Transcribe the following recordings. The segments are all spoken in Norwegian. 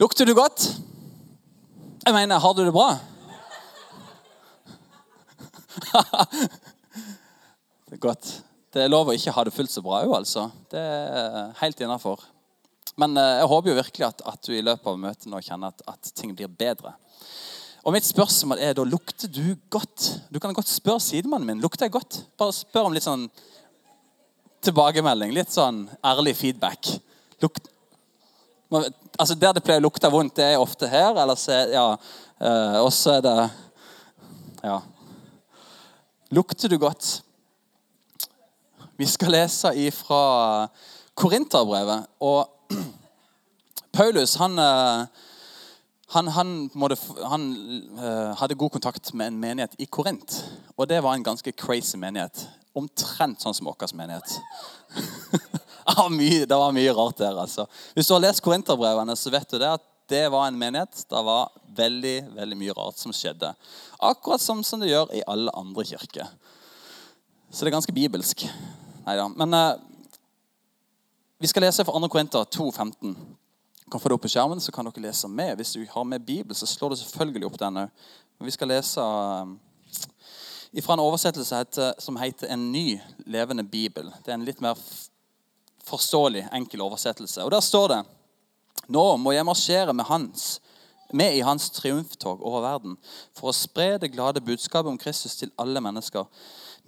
Lukter du godt? Jeg mener, har du det bra? det er godt. Det er lov å ikke ha det fullt så bra òg, altså. Det er helt innafor. Men eh, jeg håper jo virkelig at, at, du i løpet av møtet nå kjenner at, at, ting blir bedre. Og mitt spørsmål er da lukter du godt. Du kan godt spørre sidemannen min. Lukter jeg godt? Bare spør om litt sånn tilbakemelding. Litt sånn ærlig feedback. Lukt, altså Der det pleier å lukte vondt, det er ofte her. Eller så ja, eh, Og så er det Ja. Lukter du godt? Vi skal lese ifra Korinterbrevet. Og Paulus han, eh, han, han, måtte, han, eh, hadde god kontakt med en menighet i Korint. Og det var en ganske crazy menighet. Omtrent sånn som vår menighet. var mye, det var mye rart der. altså. Hvis du har lest Korinterbrevene, så vet du det at det var en menighet. Det var veldig veldig mye rart som skjedde. Akkurat som, som det gjør i alle andre kirker. Så det er ganske bibelsk. Neida. Men eh, vi skal lese fra 2. Korinter 2,15. kan få det opp på skjermen, så kan dere lese med. Hvis du har med Bibel, så slår du selvfølgelig opp den òg. Vi skal lese eh, fra en oversettelse som heter 'En ny levende bibel'. Det er en litt mer forståelig, enkel oversettelse. Og Der står det Nå må jeg marsjere med, hans, med i hans triumftog over verden for å spre det glade budskapet om Kristus til alle mennesker.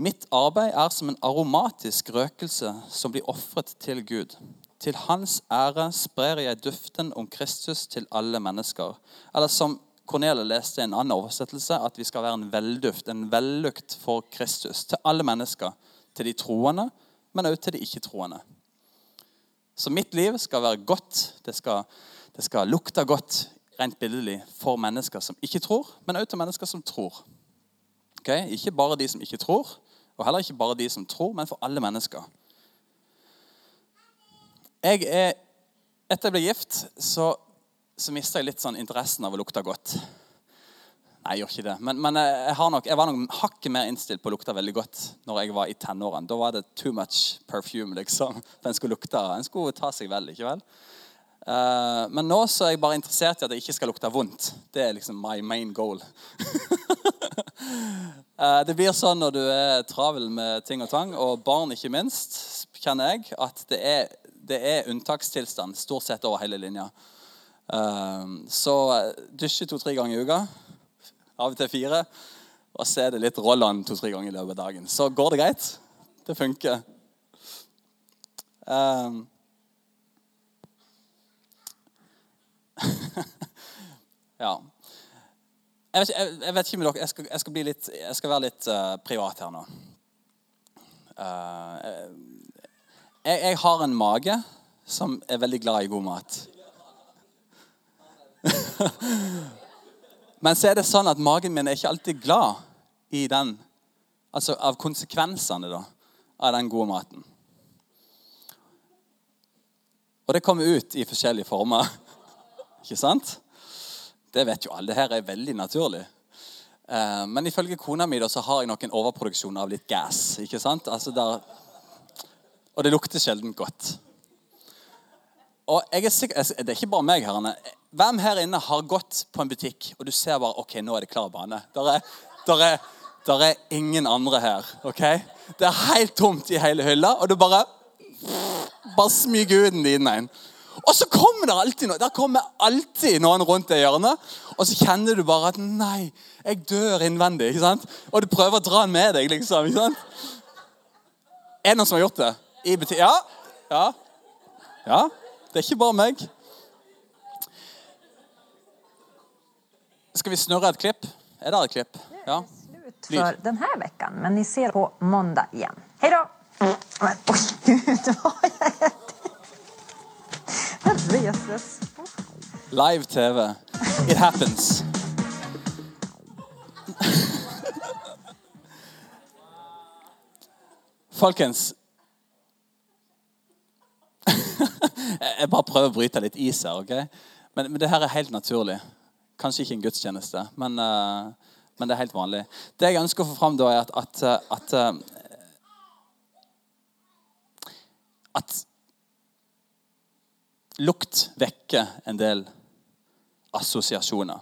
Mitt arbeid er som en aromatisk røkelse som blir ofret til Gud. Til hans ære sprer jeg duften om Kristus til alle mennesker. Eller som Cornelia leste i en annen oversettelse at vi skal være en velduft, en vellukt for Kristus. Til alle mennesker. Til de troende, men også til de ikke-troende. Så mitt liv skal være godt. Det skal, det skal lukte godt rent billedlig for mennesker som ikke tror, men også til mennesker som tror. Okay? Ikke bare de som ikke tror, og heller ikke bare de som tror, men for alle mennesker. Jeg er, Etter jeg ble gift, så så mista jeg litt sånn interessen av å lukte godt. Nei, jeg gjør ikke det. Men, men jeg, nok, jeg, var nok hakket mer innstilt på å lukte veldig godt når jeg var i tenårene. Da var det too much perfume, liksom. For en skulle lukte, en skulle ta seg vel, ikke vel? Uh, men nå så er jeg bare interessert i at det ikke skal lukte vondt. Det er liksom my main goal. uh, det blir sånn når du er travel med ting og tang, og barn ikke minst, kjenner jeg, at det er, det er unntakstilstand stort sett over hele linja. Uh, så dusje to-tre ganger i uka. Av og til fire. Og så er det litt Rolland to-tre ganger i løpet av dagen. Så går det greit. Det funker. Um, ja. Jeg vet, jeg, jeg vet, ikke med dere Jeg skal, jeg skal, litt, skal være litt uh, privat her nå. Uh, jeg, har en mage som er veldig glad i god mat. Men så er det sånn at magen min er ikke alltid glad i den, altså av konsekvensene da, av den gode maten. Og det kommer ut i forskjellige former. Ikke sant? Det vet jo alle. Det her er veldig naturlig. Eh, men ifølge kona mi da, så har jeg nok en overproduksjon av litt gass. ikke sant? Altså der, og det lukter sjelden godt. Og jeg er sikker, Det er ikke bare meg. her, Hvem her inne har gått på en butikk, og du ser bare ok, nå er det klar bane? Der er, der er, der er ingen andre her. ok? Det er helt tomt i hele hylla, og du bare bare smyger ut den dine. Og så kommer det alltid noe. Der kommer alltid noen rundt det hjørnet. Og så kjenner du bare at 'Nei, jeg dør innvendig.' ikke sant? Og du prøver å dra den med deg. liksom, ikke sant? Er det noen som har gjort det? I butikk? Ja. ja. Ja. Det er ikke bare meg. Skal vi snurre et klipp? Er det et klipp? Ja. Slut for denne här veckan, men ni ser på måndag igjen. Hei da! Men, oi, gud hva jag äter. Jag Jesus. Live TV. It happens. Folkens Jeg bare prøver å bryte litt is her. ok? Men, men det her er helt naturlig. Kanskje ikke en gudstjeneste, men, uh, men, det er helt vanlig. Det jeg ønsker å få fram, da, er at, at, eh, at, uh, at lukt vekker en del assosiasjoner.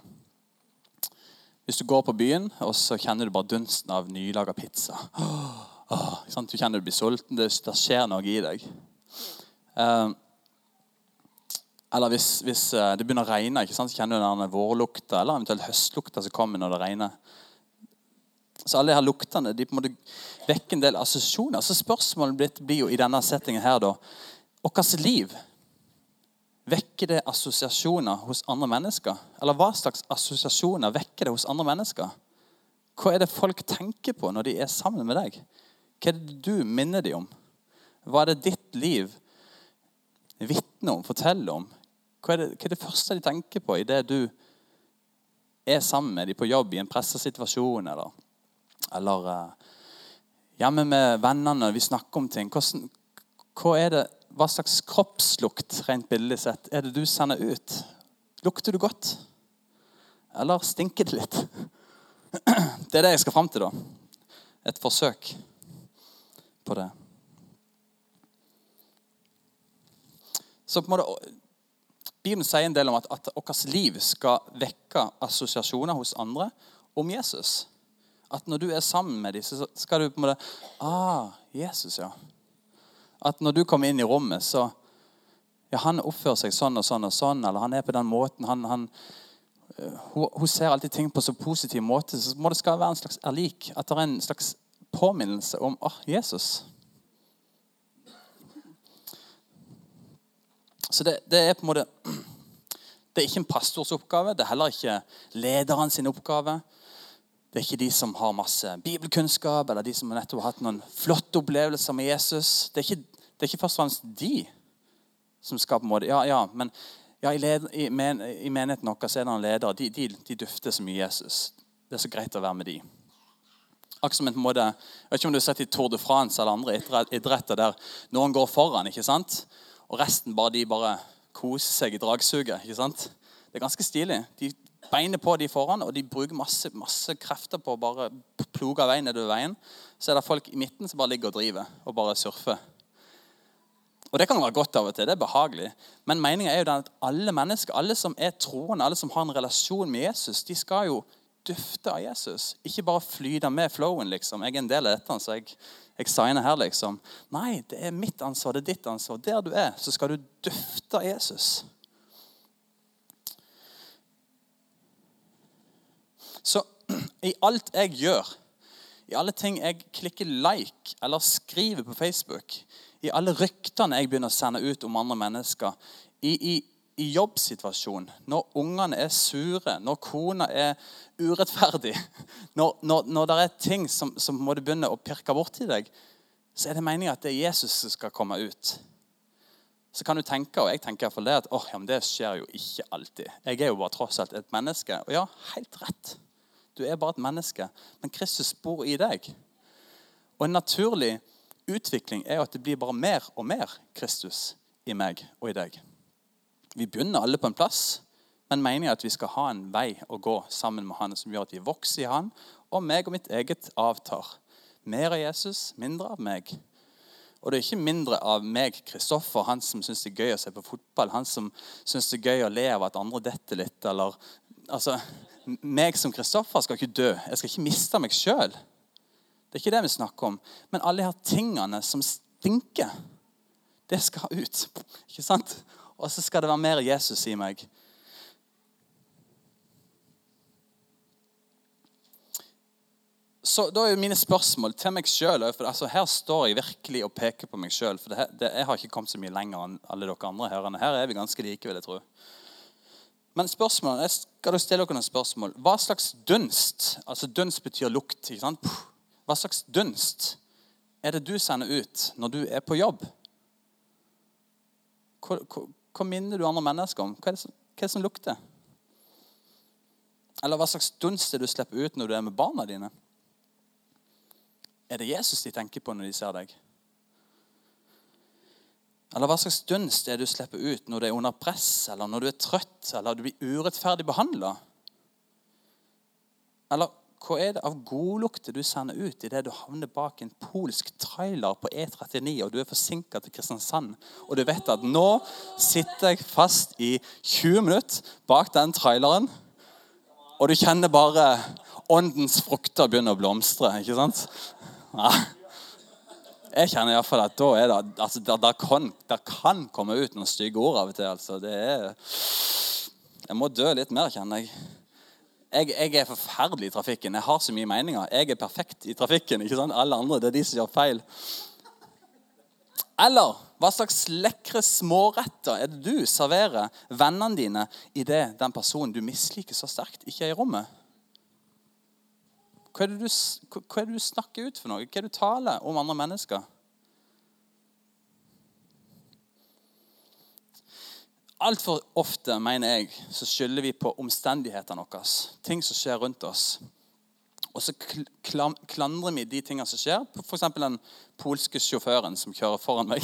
Hvis du går på byen, og så kjenner du bare dunsten av nylaga pizza. Åh, du kjenner du blir sulten. Det, det skjer noe i deg. Uh, eller hvis, hvis, eh, det begynner å regne, ikke sant? så kjenner du den vårlukta eller eventuelt høstlukta som kommer når det regner. Så alle de her luktene de på en måte vekker en del assosiasjoner. Så spørsmålet blir jo i denne settingen her da Vårt liv Vekker det assosiasjoner hos andre mennesker? Eller hva slags assosiasjoner vekker det hos andre mennesker? Hva er det folk tenker på når de er sammen med deg? Hva er det du minner dem om? Hva er det ditt liv vitner om, forteller om? Hva er, det, hva er det første de tenker på idet du er sammen med dem på jobb i en pressesituasjon eller, eller uh, hjemme med vennene, når vi snakker om ting? Hvordan, hva det hva slags kroppslukt rent billig sett, er det du sender ut? Lukter du godt? Eller stinker det litt? Det er det jeg skal fram til, da. Et forsøk på det. Så på en måte, Bibelen sier en del om at, at vårt liv skal vekke assosiasjoner hos andre om Jesus. At når du er sammen med dem, så skal du på en måte Ah, Jesus, ja. At når du kommer inn i rommet, så ja, Han oppfører seg sånn og sånn og sånn, eller han er på den måten han, han hun, hun, ser alltid ting på så positiv måte. Så må det skal være en slags erlik. At det er en slags påminnelse om oh, Jesus. Så det, det, er på en måte Det er ikke en pastors oppgave. Det er heller ikke lederen sin oppgave. Det er ikke de som har masse bibelkunnskap, eller de som nettopp har hatt noen flotte opplevelser med Jesus. Det er ikke det er ikke først og fremst de som skal på en måte Ja, ja, men ja, i, led, i, men, i, menigheten vår er det noen ledere. De, de, de, dufter så mye Jesus. Det er så greit å være med de. Akkurat som en måte, jeg vet ikke om du har sett i Tour de France eller andre idretter der noen går foran, ikke sant? Og resten bare, de bare koser seg i dragsuget. ikke sant? Det er ganske stilig. De beiner på de foran, og de bruker masse, masse krefter på å bare ploge veien nedover veien. Så er det folk i midten som bare ligger og driver og bare surfer. Og Det kan være godt av og til. det er behagelig. Men meningen er jo at alle mennesker, alle som er troende, alle som har en relasjon med Jesus, de skal jo dufte av Jesus. Ikke bare flyte med flowen. liksom. Jeg er en del av dette, så jeg, jeg signer her, liksom. Nei, det er mitt ansvar, det er ditt ansvar. Der du er, så skal du dufte Jesus. Så i alt jeg gjør, i alle ting jeg klikker like eller skriver på Facebook, i alle ryktene jeg begynner å sende ut om andre mennesker, i, i, i jobbsituasjonen, når ungene er sure, når kona er urettferdig, når, når, når det er ting som, som må begynne å pirke borti deg, så er det meningen at det er Jesus som skal komme ut. Så kan du tenke, og jeg tenker iallfall det, at oh, ja, det skjer jo ikke alltid. Jeg er jo bare tross alt et menneske. Og ja, helt rett. Du er bare et menneske. Men Kristus bor i deg. Og en naturlig utvikling er jo at det blir bare mer og mer Kristus i meg og i deg. Vi begynner alle på en plass, men mener jeg at vi skal ha en vei å gå sammen med Han som gjør at vi vokser i Han, og meg og mitt eget avtar. Mer av Jesus, mindre av meg. Og det er ikke mindre av meg, Kristoffer, han som syns det er gøy å se på fotball, han som syns det er gøy å le av at andre detter litt, eller Altså, meg som Kristoffer skal ikke dø. Jeg skal ikke miste meg sjøl. Det er ikke det vi snakker om. Men alle de her tingene som stinker, det skal ut. Ikke sant? Og så skal det være mer Jesus i meg. Så da er jo mine spørsmål til meg sjøl altså Her står jeg virkelig og peker på meg sjøl. For det, det, jeg har ikke kommet så mye lenger enn alle dere andre hørende. Her er vi ganske like, vil jeg tro. Men spørsmålet, jeg skal stille dere noen spørsmål. Hva slags dunst altså Dunst betyr lukt. ikke sant? Hva slags dunst er det du sender ut når du er på jobb? Hva, hva minner du andre mennesker om? Hva er, som, hva er, det som, lukter? Eller hva slags dunst er det du slipper ut når du er med barna dine? Er det Jesus de tenker på når de ser deg? Eller hva slags dunst er det du slipper ut når du er under press, eller når du er trøtt, eller du blir urettferdig behandla? Eller Hva er det av godlukter du sender ut idet du havner bak en polsk trailer på E39 og du er forsinka til Kristiansand, og du vet at nå sitter jeg fast i 20 minutter bak den traileren, og du kjenner bare åndens frukter begynner å blomstre. ikke sant? Ja. Jeg kjenner iallfall at da er det, altså, det, det, kan, det kan komme ut noen stygge ord av og til. altså. Det er, jeg må dø litt mer, kjenner jeg jeg, jeg, er forferdelig i trafikken. Jeg har så mye meninger. Jeg er perfekt i trafikken. ikke sant? Alle andre det er de som gjør feil. Eller hva slags lekre småretter er det du serverer vennene dine idet den personen du misliker så sterkt, ikke er i rommet? Hva er, du, hva er det du snakker ut for noe? Hva er det du taler om andre mennesker? Altfor ofte mener jeg, så skylder vi på omstendighetene våre. Ting som skjer rundt oss. Og så klandrer vi de tingene som skjer. F.eks. den polske sjåføren som kjører foran meg.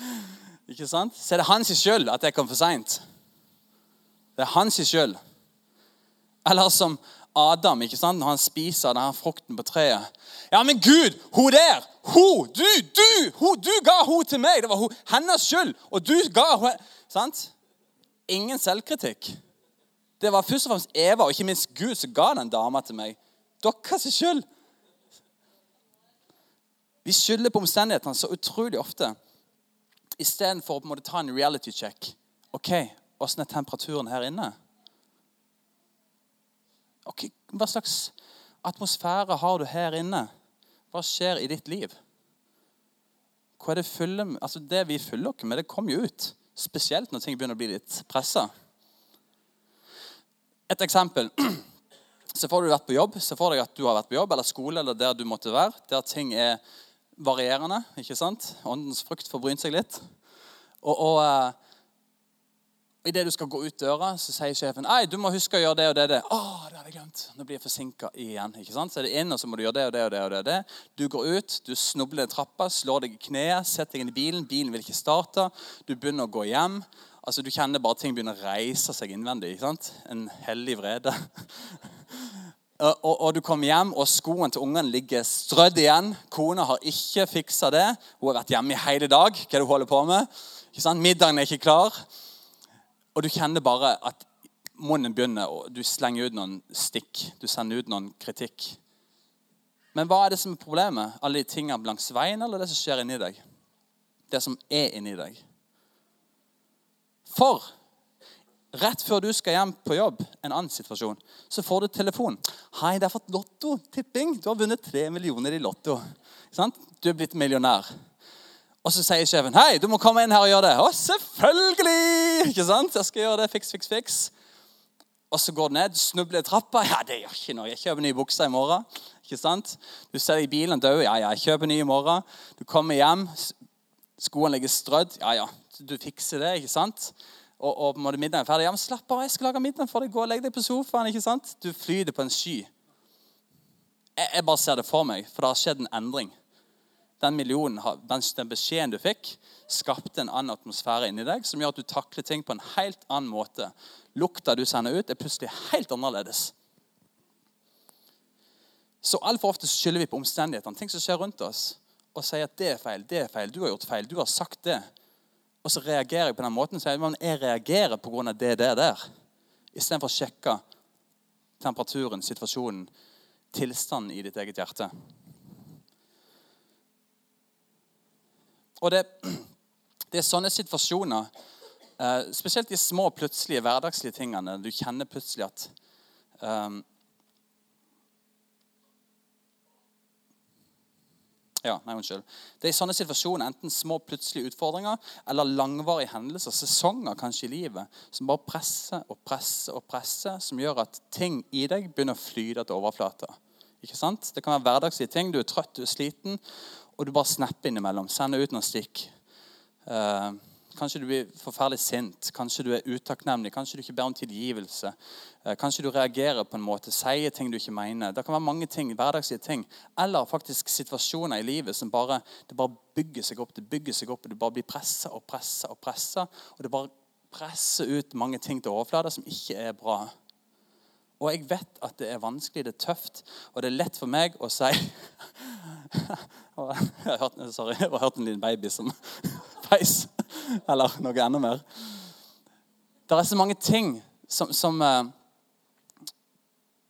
ikke sant? Så er det hans skyld at jeg kom for seint. Det er hans skyld. Eller som Adam ikke sant? når han spiser denne frukten på treet. Ja, men Gud, hun der! Hun! Du! Du! Hun, du ga hun til meg! Det var hun, hennes skyld! Og du ga hun Sant? Ingen selvkritikk. Det var først og fremst Eva og ikke minst Gud som ga den dama til meg. Deres skyld. Vi skylder på omstendighetene så utrolig ofte istedenfor å på en måte ta en reality check. OK, åssen er temperaturen her inne? Ok, Hva slags atmosfære har du her inne? Hva skjer i ditt liv? Hva er det, fylle, altså det vi fyller oss med, det kommer jo ut. Spesielt når ting begynner å bli litt pressa. Et eksempel. Så får du vært på jobb, så får deg at du har vært på jobb eller skole eller der du måtte være, der ting er varierende. ikke sant? Åndens frukt får brynt seg litt. Og, og, eh, Idet du skal gå ut døra, så sier sjefen Ei, du må huske å gjøre det og det. og det. Å, det hadde jeg glemt. Nå blir jeg forsinka igjen. ikke sant? Så er det inn, og så må du gjøre det og det og det. og det, det. Du går ut, du snubler i trappa, slår deg i kneet, setter deg inn i bilen. Bilen vil ikke starte. Du begynner å gå hjem. Altså, Du kjenner bare ting begynner å reise seg innvendig. ikke sant? En hellig vrede. og, og, og, du kommer hjem, og skoene til ungen ligger strødd igjen. Kona har ikke fiksa det. Hun har vært hjemme i hele dag. Hva er det hun holder på med? Ikke sant? Middagen er ikke klar. Og du kjenner bare at munnen begynner, og du slenger ut noen stikk. Du sender ut noen kritikk. Men hva er det som er problemet? Alle de tingene langs veien, eller det som skjer inni deg? Det som er inni deg. For rett før du skal hjem på jobb, en annen situasjon, så får du telefon. 'Hei, det har fått Lotto. Tipping. Du har vunnet tre millioner i Lotto.' Du er blitt millionær. Og så sier sjefen 'Hei, du må komme inn her og gjøre det.' 'Å, selvfølgelig!' Ikke sant? Jeg skal gjøre det. Fiks, fiks, fiks. Og så går du ned, snubler i trappa. 'Ja, det gjør ikke noe. Jeg kjøper nye bukser i morgen.' Ikke sant? Du ser deg i bilen død. 'Ja, ja, jeg kjøper nye i morgen.' Du kommer hjem, skoene ligger strødd. 'Ja, ja, du fikser det.' ikke sant? Og, og måte middagen er ferdig. 'Ja, men slapp av, jeg skal lage middag for deg. Gå og legg deg på sofaen.' ikke sant? Du flyter på en sky. Jeg, jeg bare ser det for meg, for det har skjedd en endring den millionen, den beskjeden du fikk, skapte en annen atmosfære inni deg som gjør at du takler ting på en helt annen måte. Lukta du sender ut, er plutselig helt annerledes. Så Altfor ofte skylder vi på omstendighetene, ting som skjer rundt oss, og sier at det er feil, det er feil, du har gjort feil, du har sagt det. Og så reagerer jeg på den måten. Så jeg, jeg reagerer pga. det, det der. Istedenfor å sjekke temperaturen, situasjonen, tilstanden i ditt eget hjerte. Og det, det er sånne situasjoner, eh, spesielt de små, plutselige, hverdagslige tingene, du kjenner plutselig at um, Ja, nei, unnskyld. Det er i sånne situasjoner enten små plutselige utfordringer eller langvarige hendelser, sesonger kanskje i livet, som bare presser og presser og presser, som gjør at ting i deg begynner å flyte til overflata. Ikke sant? Det kan være hverdagslige ting. Du er trøtt, du er sliten, og du bare snapper innimellom. Sender ut noen stikk. Eh, kanskje du blir forferdelig sint. Kanskje du er utakknemlig. Kanskje du ikke ber om tilgivelse. Eh, kanskje du reagerer på en måte, sier ting du ikke mener. Det kan være mange ting, hverdagslige ting. Eller faktisk situasjoner i livet som bare, det bare bygger seg opp. Det bygger seg opp, og Du bare blir pressa og pressa og pressa. Og det bare presser ut mange ting til overflata som ikke er bra. Og jeg vet at det er vanskelig, det er tøft, og det er lett for meg å si Jeg har hørt, sorry, jeg har hørt en liten baby som peis. Eller noe enda mer. Det er så mange ting som, som, eh,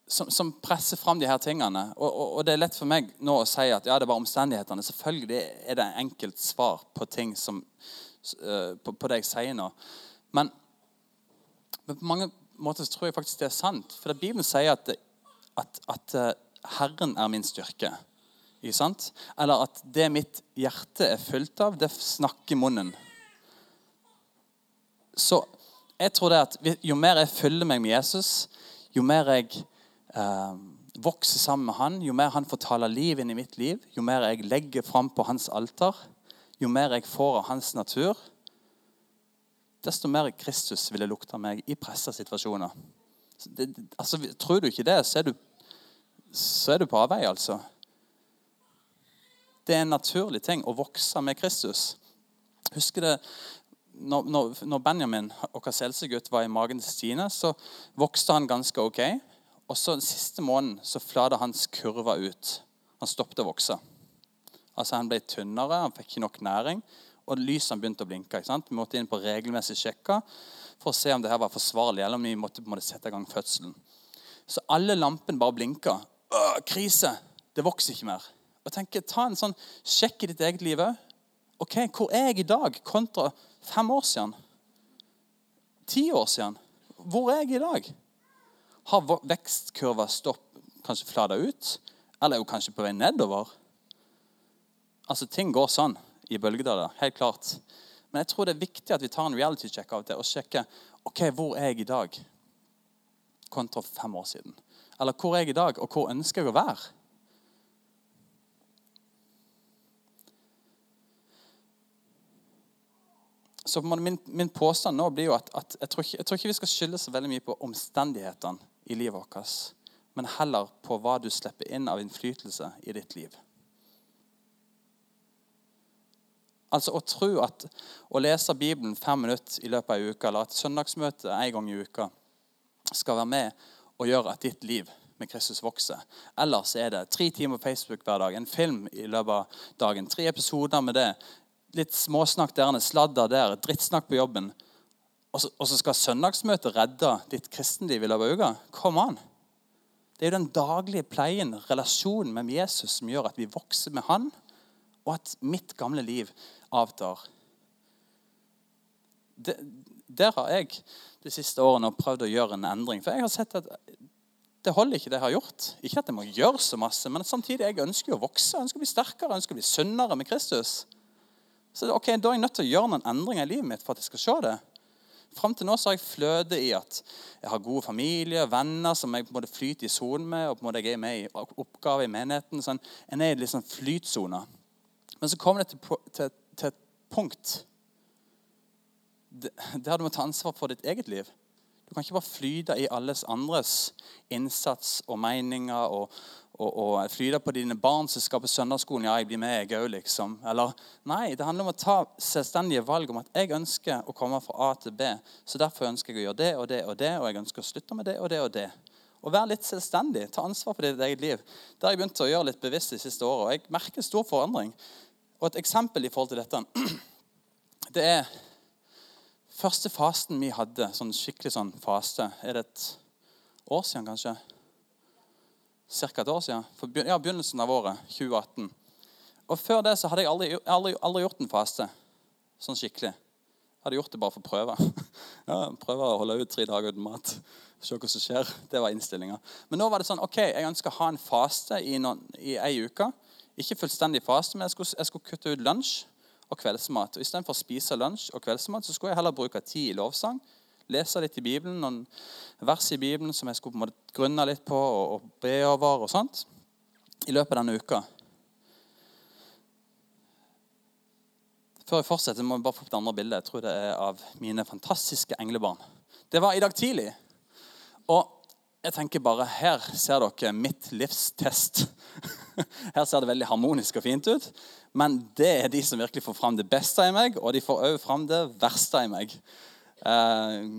som, som presser fram de her tingene. Og, og, og, det er lett for meg nå å si at ja, det var omstendighetene. Selvfølgelig er det enkelt svar på ting som, eh, på, på det jeg sier nå. Men, men, på mange måter så tror jeg faktisk det er sant. For Bibelen sier at, at, at eh, Herren er min styrke. Ikke sant? Eller at det mitt hjerte er fylt av, det snakker munnen. Så jeg tror det at jo mer jeg følger meg med Jesus, jo mer jeg eh, vokser sammen med han, jo mer han får tale liv inn i mitt liv, jo mer jeg legger fram på hans alter, jo mer jeg får av hans natur, desto mer Kristus vil det lukte av meg i pressa situasjoner. Altså, tror du ikke det, så er du, så er du på avvei, altså. Det er en naturlig ting å vokse med Kristus. Husker det, når, når Benjamin, vår eldstegutt, var i magen til Stine, så vokste han ganske ok. Og så Den siste måneden så flata hans kurva ut. Han stoppet å vokse. Altså Han ble tynnere, han fikk ikke nok næring, og lysene begynte å blinke. Vi måtte inn på regelmessig sjekker for å se om det var forsvarlig, eller om vi måtte, måtte sette i gang fødselen. Så alle lampene bare blinka. Krise! Det vokser ikke mer. Og tenker, Ta en sånn sjekk i ditt eget liv òg. Ok, Hvor er jeg i dag kontra fem år siden? Ti år siden? Hvor er jeg i dag? Har vekstkurva stopp, kanskje flata ut? Eller er hun kanskje på vei nedover? Altså, Ting går sånn i bølgedaler. Helt klart. Men jeg tror det er viktig at vi tar en reality check av til og sjekker ok, hvor er jeg i dag kontra fem år siden. Eller hvor er jeg i dag, og hvor ønsker jeg å være? Så min, min, påstand nå blir jo at, at jeg, tror ikke, jeg, tror ikke, vi skal skylde så veldig mye på omstendighetene i livet vårt, men heller på hva du slipper inn av innflytelse i ditt liv. Altså Å tro at å lese Bibelen fem minutter i løpet av en uke, eller at søndagsmøte en gang i uka skal være med og gjøre at ditt liv med Kristus vokser. Ellers er det tre timer på Facebook hver dag, en film i løpet av dagen, tre episoder med det, litt småsnakk der, sladder der, drittsnakk på jobben. Og så, og så skal søndagsmøtet redde ditt kristenliv i løpet av uka? Kom an. Det er jo den daglige pleien, relasjonen med Jesus, som gjør at vi vokser med Han, og at mitt gamle liv avtar. Det, der har jeg de siste årene prøvd å gjøre en endring. For jeg har sett at det holder ikke, det jeg har gjort. Ikke at jeg må gjøre så masse, men samtidig jeg ønsker å vokse, jeg ønsker å bli sterkere, jeg ønsker å bli sunnere med Kristus. Så ok, Da er jeg nødt til å gjøre noen endringer i livet mitt for at jeg skal se det. Fram til nå så har jeg fløte i at jeg har gode familie, venner som jeg på en måte flyter i sonen med, og på en måte jeg er med i oppgaver i menigheten. sånn, En er i liksom sånn flytsone. Men så kommer det til, til, til et punkt der du må ta ansvar for ditt eget liv. Du kan ikke bare flyte i alles andres innsats og meninger og, og, og flyte på dine barn som skal på søndagsskolen. Ja, jeg blir med, jeg òg, liksom. Eller nei, det handler om å ta selvstendige valg om at jeg ønsker å komme fra A til B. Så derfor ønsker jeg å gjøre det og det og det, og jeg ønsker å slutte med det og det og det. Og være litt selvstendig. Ta ansvar for ditt eget liv. Det har jeg begynt å gjøre litt bevisst de siste åra. Jeg merker stor forandring. Og et eksempel i forhold til dette det er første fasten vi hadde, sånn skikkelig sånn faste, er det et år siden kanskje? Cirka et år siden. For, ja, begynnelsen av året 2018. Og Før det så hadde jeg aldri, aldri, aldri gjort en faste sånn skikkelig. Jeg hadde gjort det bare for å prøve. Ja, prøve å holde ut tre dager uten mat. Se hva som skjer. Det var innstillinga. Men nå var det sånn ok, jeg ønsker å ha en faste i, noen, i ei uke. Ikke fullstendig faste, men jeg skulle, jeg skulle kutte ut lunsj og kveldsmat. Og Istedenfor å spise lunsj og kveldsmat så skulle jeg heller bruke tid i lovsang. Lese litt i Bibelen, noen vers i Bibelen som jeg skulle på en måte grunne litt på og, og be over. og sånt, I løpet av denne uka. Før jeg fortsetter, må jeg bare få opp det andre bildet. Jeg tror det er av mine fantastiske englebarn. Det var i dag tidlig. Og jeg tenker bare, Her ser dere mitt livs test. Her ser det veldig harmonisk og fint ut. Men det er de som virkelig får fram det beste i meg, og de får òg fram det verste i meg. Eh,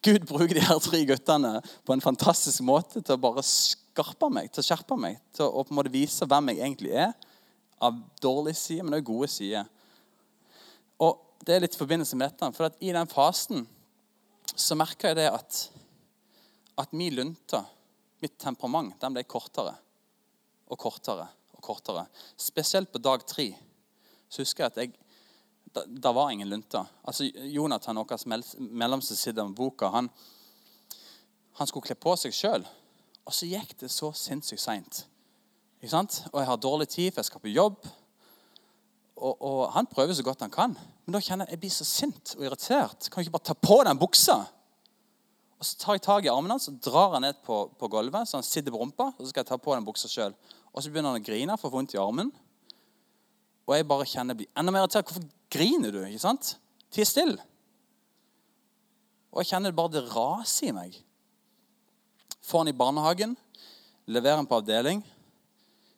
Gud bruker de her tre guttene på en fantastisk måte til å bare skarpe meg, til å skjerpe meg, til å på en måte vise hvem jeg egentlig er. Av dårlige sider, men også gode sider. Og det er litt i forbindelse med dette. For i den fasen så merka jeg det at, at min lunte, mitt temperament, den ble kortere og kortere og kortere. Spesielt på dag tre så husker jeg at jeg da, da var ingen lunte. Altså, Jonathan, vår mellomste side av boka, han, han skulle kle på seg sjøl. Og så gikk det så sinnssykt seint. Og jeg har dårlig tid, for jeg skal på jobb. Og, og, han prøver så godt han kan. Men da kjenner jeg jeg blir så sint og irritert. Kan jeg ikke bare ta på den buksa? Og Så tar jeg tak i armen hans og drar han ned på, på gulvet, så han sitter på rumpa. Og så skal jeg ta på den buksa sjøl. Og så begynner han å grine for å få vondt i armen. Og jeg bare kjenner blir enda mer irritert. Hvorfor griner du? ikke sant? Ti stille. Og jeg kjenner bare det raser i meg. Får han i barnehagen, leverer han på avdeling,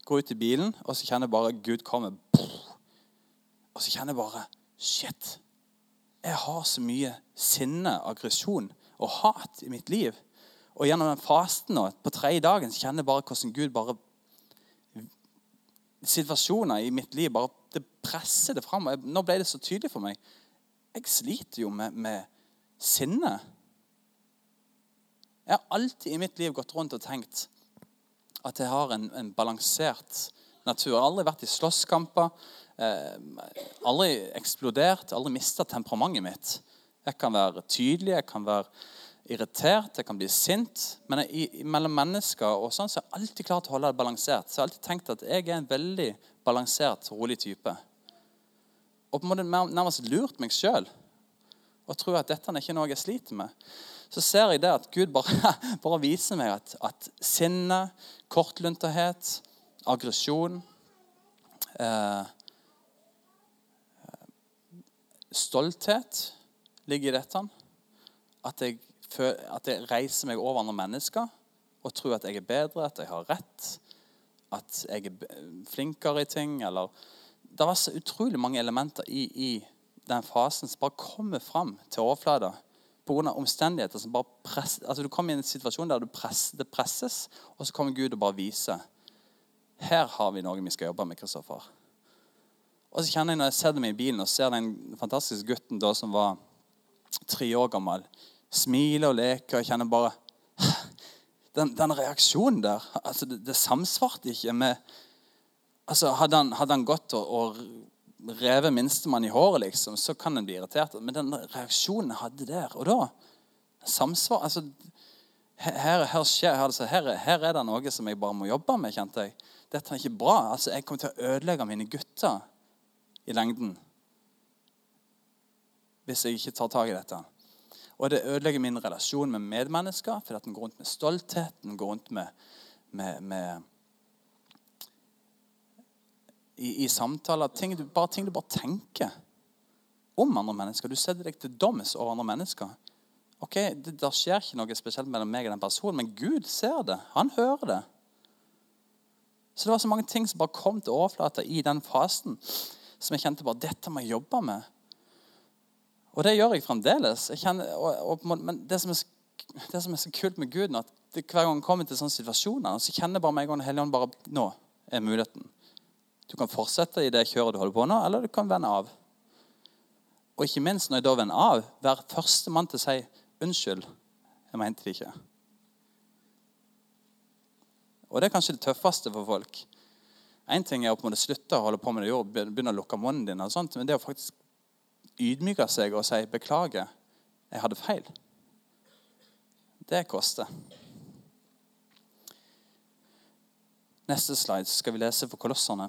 går ut i bilen, og så kjenner jeg bare Gud kommer. Og så kjenner jeg bare Shit. Jeg har så mye sinne, aggresjon og hat i mitt liv. Og gjennom den fasten nå, på tredje dagen så kjenner jeg bare hvordan Gud bare Situasjoner i mitt liv bare det presser det fram. Nå ble det så tydelig for meg. Jeg sliter jo med, med sinne. Jeg har alltid i mitt liv gått rundt og tenkt at jeg har en, en balansert natur. Jeg har aldri vært i slåsskamper. Eh, aldri eksplodert. Aldri mista temperamentet mitt. Jeg kan være tydelig, jeg kan være irritert, jeg kan bli sint. Men jeg, mellom mennesker og sånn, så er jeg alltid klart å holde det balansert. Så jeg har alltid tenkt at jeg er en veldig balansert, rolig type. Og på en måte nærmest lurt meg sjøl og tror at dette er ikke noe jeg sliter med. Så ser jeg det at Gud bare, bare viser meg at, at sinne, kortlunterhet, aggresjon eh, Stolthet ligger i dette. At jeg, at jeg reiser meg over andre mennesker og tror at jeg er bedre, at jeg har rett at jeg er flinkere i ting. eller Det var så utrolig mange elementer i, i den fasen som bare kommer fram til overflata pga. omstendigheter som bare presser altså Du kommer i en situasjon der press, det presses, og så kommer Gud og bare viser her har vi noe vi skal jobbe med. Kristoffer. Og så kjenner jeg Når jeg ser dem i bilen og ser den fantastiske gutten da som var tre år gammel, Smiler og leker. og jeg kjenner bare den, den reaksjonen der altså Det, det samsvarte ikke med altså Hadde han, hadde han gått og, og revet minstemann i håret, liksom, så kan en bli irritert. Men den reaksjonen jeg hadde der og da samsvar, altså, her, her, skjer, altså, her, her, er det noe som jeg bare må jobbe med. kjente jeg. Dette er ikke bra. altså Jeg kommer til å ødelegge mine gutter i lengden hvis jeg ikke tar tak i dette. Og det ødelegger min relasjon med medmennesker fordi at den går rundt med stolthet. Den går rundt med, med, med i, i, samtaler ting du, bare ting du bare tenker om andre mennesker. Du setter deg til doms over andre mennesker. Ok, det, det skjer ikke noe spesielt mellom meg og den personen, men Gud ser det. Han hører det. Så det var så mange ting som bare kom til overflata i den fasen, som jeg kjente bare dette må jeg jobbe med. Og det gjør jeg fremdeles. Jeg kjenner, og, og, men det som, er, det som, er, så kult med Gud, at det, hver gang jeg kommer til sånne situasjoner, så kjenner jeg bare meg og Hellige Ånd bare Nå er muligheten. Du kan fortsette i det kjøret du holder på nå, eller du kan vende av. Og ikke minst når jeg da vender av, være førstemann til å si 'unnskyld, jeg mente det ikke'. Og det er kanskje det tøffeste for folk. Én ting er å på en måte slutte å holde på med det begynne å lukke munnen din, og sånt, men det å faktisk ydmyke seg og si 'beklager, jeg hadde feil', det koster. Neste slide skal vi lese for kolosserne.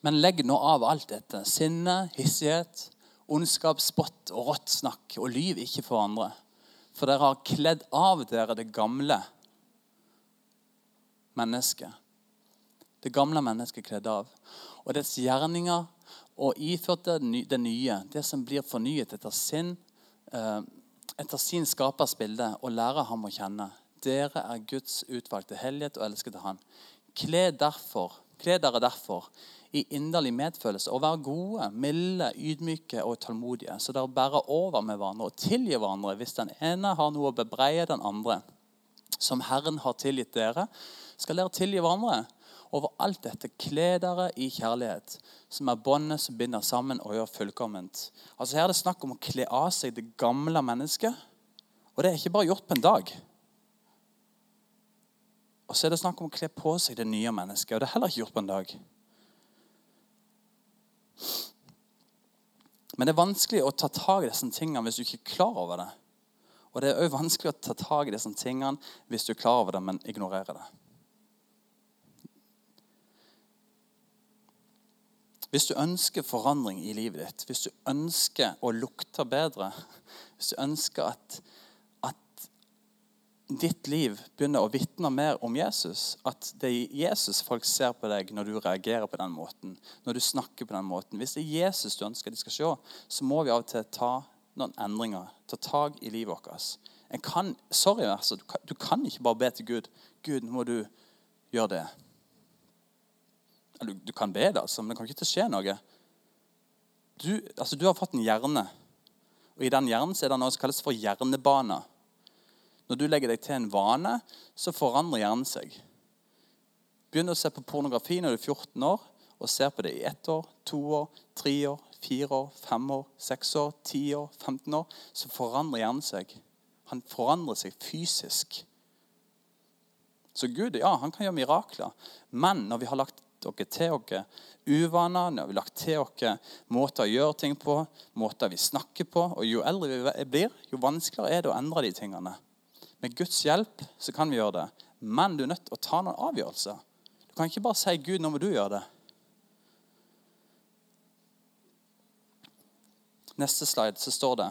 Men legg nå av alt dette. Sinne, hissighet, ondskap, spott og rått snakk. Og lyv ikke for andre. For dere har kledd av dere det gamle mennesket. Det gamle mennesket kledd av og dets gjerninger og iført det nye, det som blir fornyet etter sin, eh, etter sin skapers bilde, og lærer ham å kjenne. Dere er Guds utvalgte hellighet og elskede Han. Kle, derfor, kle dere derfor i inderlig medfølelse og være gode, milde, ydmyke og tålmodige, så dere bærer over med hverandre og tilgir hverandre hvis den ene har noe å bebreie den andre. Som Herren har tilgitt dere, skal dere tilgi hverandre. Over alt dette kle dere i kjærlighet, som er båndet som binder sammen og gjør fullkomment. Altså Her er det snakk om å kle av seg det gamle mennesket. Og det er ikke bare gjort på en dag. Og så er det snakk om å kle på seg det nye mennesket. Og det er heller ikke gjort på en dag. Men det er vanskelig å ta tak i disse tingene hvis du ikke er klar over det. Og det er òg vanskelig å ta tak i disse tingene hvis du er klar over det, men ignorerer det. Hvis du ønsker forandring i livet ditt, hvis du ønsker å lukte bedre, hvis du ønsker at, at ditt liv begynner å vitne mer om Jesus, at det er Jesus folk ser på deg når du reagerer på den måten, når du snakker på den måten Hvis det er Jesus du ønsker de skal se, så må vi av og til ta noen endringer, ta tak i livet vårt. En kan, sorry, altså, du kan, du kan ikke bare be til Gud Gud, nå må du gjøre det. Du, du, kan be det, altså, men det kan ikke skje noe. Du, altså, du har fått en hjerne, og i den hjernen er det noe som kalles for hjernebane. Når du legger deg til en vane, så forandrer hjernen seg. Begynner å se på pornografi når du er 14 år, og ser på det i ett år, to år, tre år, fire år, fem år, seks år, ti år, 15 år, så forandrer hjernen seg. Han forandrer seg fysisk. Så Gud ja, han kan gjøre mirakler. Men når vi har lagt dere til oss uvaner, vi har lagt til oss måter å gjøre ting på, måter vi snakker på. Og Jo eldre vi blir, jo vanskeligere er det å endre de tingene. Med Guds hjelp så kan vi gjøre det. Men du er nødt til å ta noen avgjørelser. Du kan ikke bare si 'Gud, nå må du gjøre det'. Neste slide så står det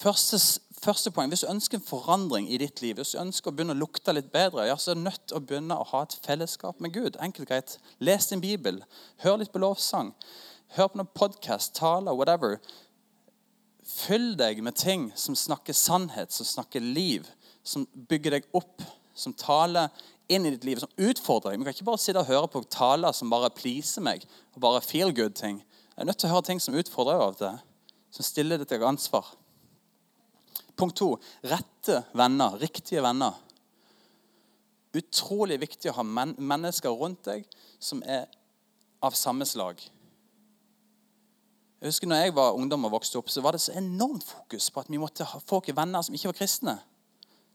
Første Første poeng, Hvis du ønsker en forandring i ditt liv, hvis du ønsker å begynne å lukte litt bedre, ja, så er du nødt til å begynne å ha et fellesskap med Gud. Enkelt greit. Les din bibel. Hør litt på lovsang. Hør på noen podkast, taler, whatever. Fyll deg med ting som snakker sannhet, som snakker liv, som bygger deg opp, som taler inn i ditt liv, som utfordrer deg. Vi kan ikke bare sitte og høre på taler som bare pleaser meg, og bare feel good-ting. Jeg er nødt til å høre ting som utfordrer deg av og til, som stiller deg til ansvar. Punkt to rette venner, riktige venner. Utrolig viktig å ha men mennesker rundt deg som er av samme slag. Jeg husker når jeg var ungdom og vokste opp, så var det så enormt fokus på at vi måtte ha folk i venner som ikke var kristne.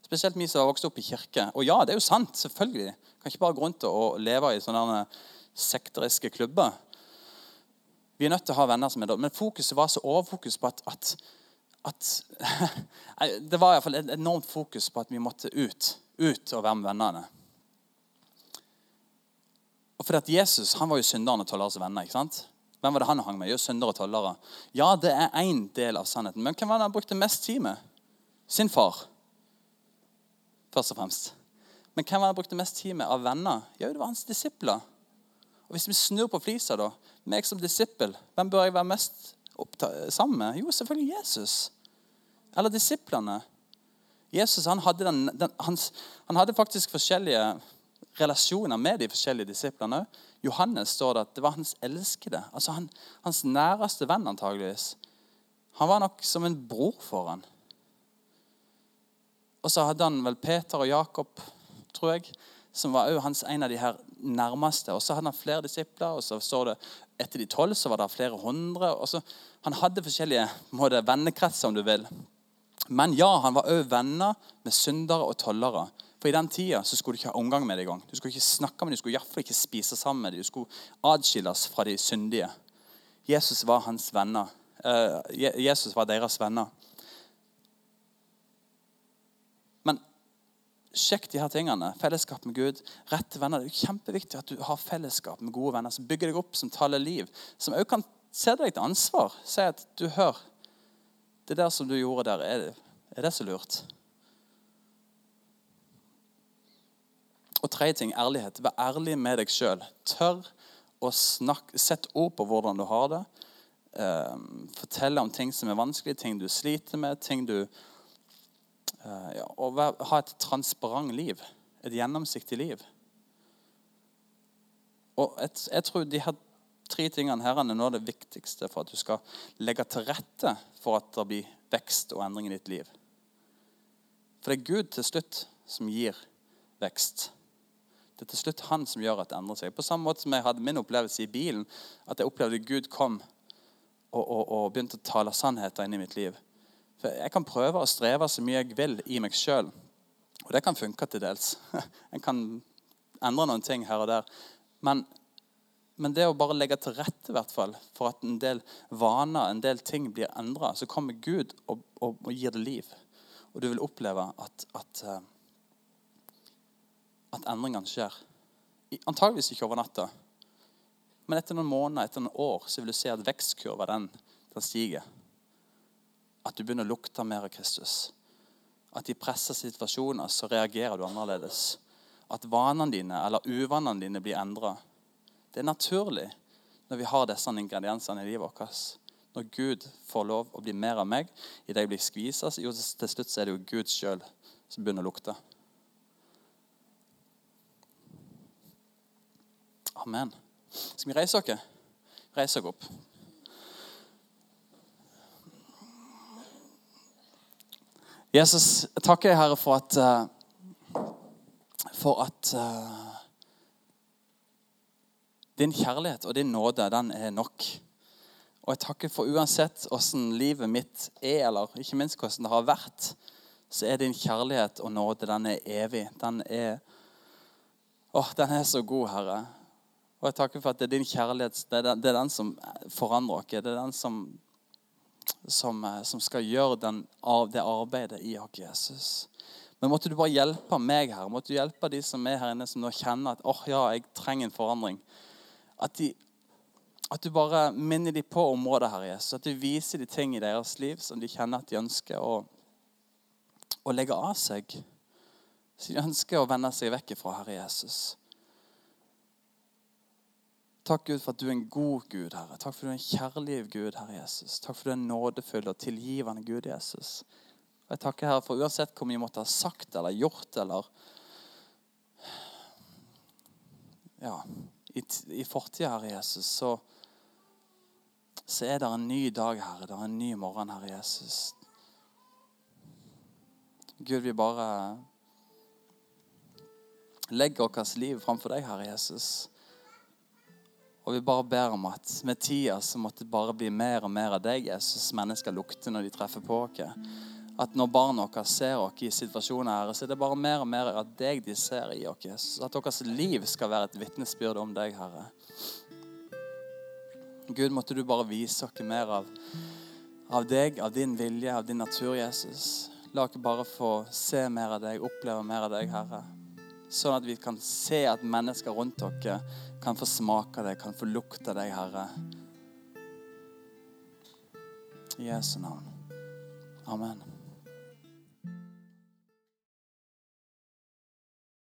Spesielt vi som har vokst opp i kirke. Og ja, det er jo sant. selvfølgelig. Kan ikke bare gå rundt og leve i sånne sekteriske klubber. Vi er nødt til å ha venner som er dårlige. Men fokuset var så overfokus på at, at at Det var iallfall et enormt fokus på at vi måtte ut, ut og være med vennene. Og fordi at Jesus han var jo synderen og tolleres venner. ikke sant? Hvem var det han hang med? Jo, syndere og tollere. Ja, det er én del av sannheten. Men hvem var det han brukte mest tid med? Sin far. Først og fremst. Men hvem var det han brukte mest tid med av venner? Jo, det var hans disipler. Og Hvis vi snur på flisa, da, meg som disippel, hvem bør jeg være mest sammen med? Jo, selvfølgelig Jesus. Eller disiplene. Jesus han hadde, den, den, han, han hadde, faktisk forskjellige relasjoner med de forskjellige disiplene. Johannes står det at det var hans elskede. altså han, Hans næreste venn, antageligvis. Han var nok som en bror for han. Og så hadde han vel Peter og Jakob, tror jeg, som var hans, en av de her nærmeste. Og så hadde han flere disipler, og så står det etter de tolv så var det flere hundre. så Han hadde forskjellige måte, vennekretser, om du vil. Men ja, han var òg venner med syndere og tollere. For i den tida så skulle du ikke ha omgang med dem engang. Du skulle ikke snakke med dem, du skulle iallfall ikke spise sammen med dem. Du skulle adskilles fra de syndige. Jesus var hans venner. Uh, Jesus var deres venner. Men sjekk de her tingene. Fellesskap med Gud, rette venner. Det er kjempeviktig at du har fellesskap med gode venner som bygger deg opp, som taler liv. Som òg kan sette deg til ansvar. Si at du hører det der som du gjorde der, er det, er det så lurt? Og tredje ting ærlighet. Vær ærlig med deg sjøl. Tør å snakke, Sett ord på hvordan du har det. Um, fortelle om ting som er vanskelige, ting du sliter med. ting du... Eh, ja, å ha et transparent liv. Et gjennomsiktig liv. Og jeg, jeg tror de her tre tingene her er noe av det viktigste for at du skal legge til rette for at det blir vekst og endring i ditt liv. For det er Gud til slutt som gir vekst. Det er til slutt han som gjør at det endrer seg. På samme måte som jeg hadde min opplevelse i bilen, at jeg opplevde Gud kom og, og, og begynte å tale sannheter inn i mitt liv. For Jeg kan prøve å streve så mye jeg vil i meg sjøl, og det kan funke til dels. Jeg kan endre noen ting her og der. Men, men det å bare legge til rette hvert fall, for at en del vaner, en del ting blir endra, så kommer Gud og, og, og, gir det liv. Og du vil oppleve at, at, eh, at endringene skjer. Antageligvis ikke over natta. Men etter noen måneder, etter noen år, så vil du se at vekstkurva den, den stiger. At du begynner å lukte mer av Kristus. At i pressa situasjoner så reagerer du annerledes. At vanene dine eller uvanene dine blir endra. Det er naturlig når vi har disse ingrediensene i livet vårt. Når Gud får lov å bli mer av meg, i det jeg blir skvisa, jo til slutt er det jo Gud sjøl som begynner å lukte. Amen. Skal vi reise oss? Reise dere opp. Jesus, jeg takker deg, Herre, for at, uh, for at uh, din kjærlighet og din nåde, den er nok. Og jeg takker for uansett hvordan livet mitt er, eller ikke minst hvordan det har vært, så er din kjærlighet og nåde, den er evig. Den er Åh, den er så god, Herre. Og jeg takker for at det er din kjærlighet det er den, det er den som forandrer oss. Det er den som som, eh, som skal gjøre den, det arbeidet i oss, Jesus. Men måtte du bare hjelpe meg her. Måtte du hjelpe de som er her inne, som nå kjenner at oh, ja, jeg trenger en forandring. At, de, at du bare minner dem på området, her, Jesus. At du viser de ting i deres liv som de kjenner at de ønsker å, å legge av seg. Som de ønsker å vende seg vekk ifra, Herre Jesus. Takk, Gud, for at du er en god Gud, Herre. Takk for at du er en kjærlig Gud, Herre Jesus. Takk for at du er en nådefull og tilgivende Gud, Jesus. Og jeg takker Herre for uansett hvor mye vi måtte ha sagt eller gjort eller Ja, i, i fortida, Herre Jesus, så, så er det en ny dag, Herre. Det er en ny morgen, Herre Jesus. Gud, vi bare legger vårt liv framfor deg, Herre Jesus. Og vi bare ber om at med tida så måtte det bare bli mer og mer av deg, Jesus, mennesker lukter når de treffer på oss. At når barna våre ser oss i situasjoner her, så er det bare mer og mer av deg de ser i oss. At deres liv skal være et vitnesbyrd om deg, Herre. Gud, måtte du bare vise oss mer av, av deg, av din vilje, av din natur, Jesus. La oss bare få se mer av deg, oppleve mer av deg, Herre. Sånn at vi kan se at mennesker rundt dere kan få smake deg, kan få lukte deg, Herre. I Jesu navn. Amen.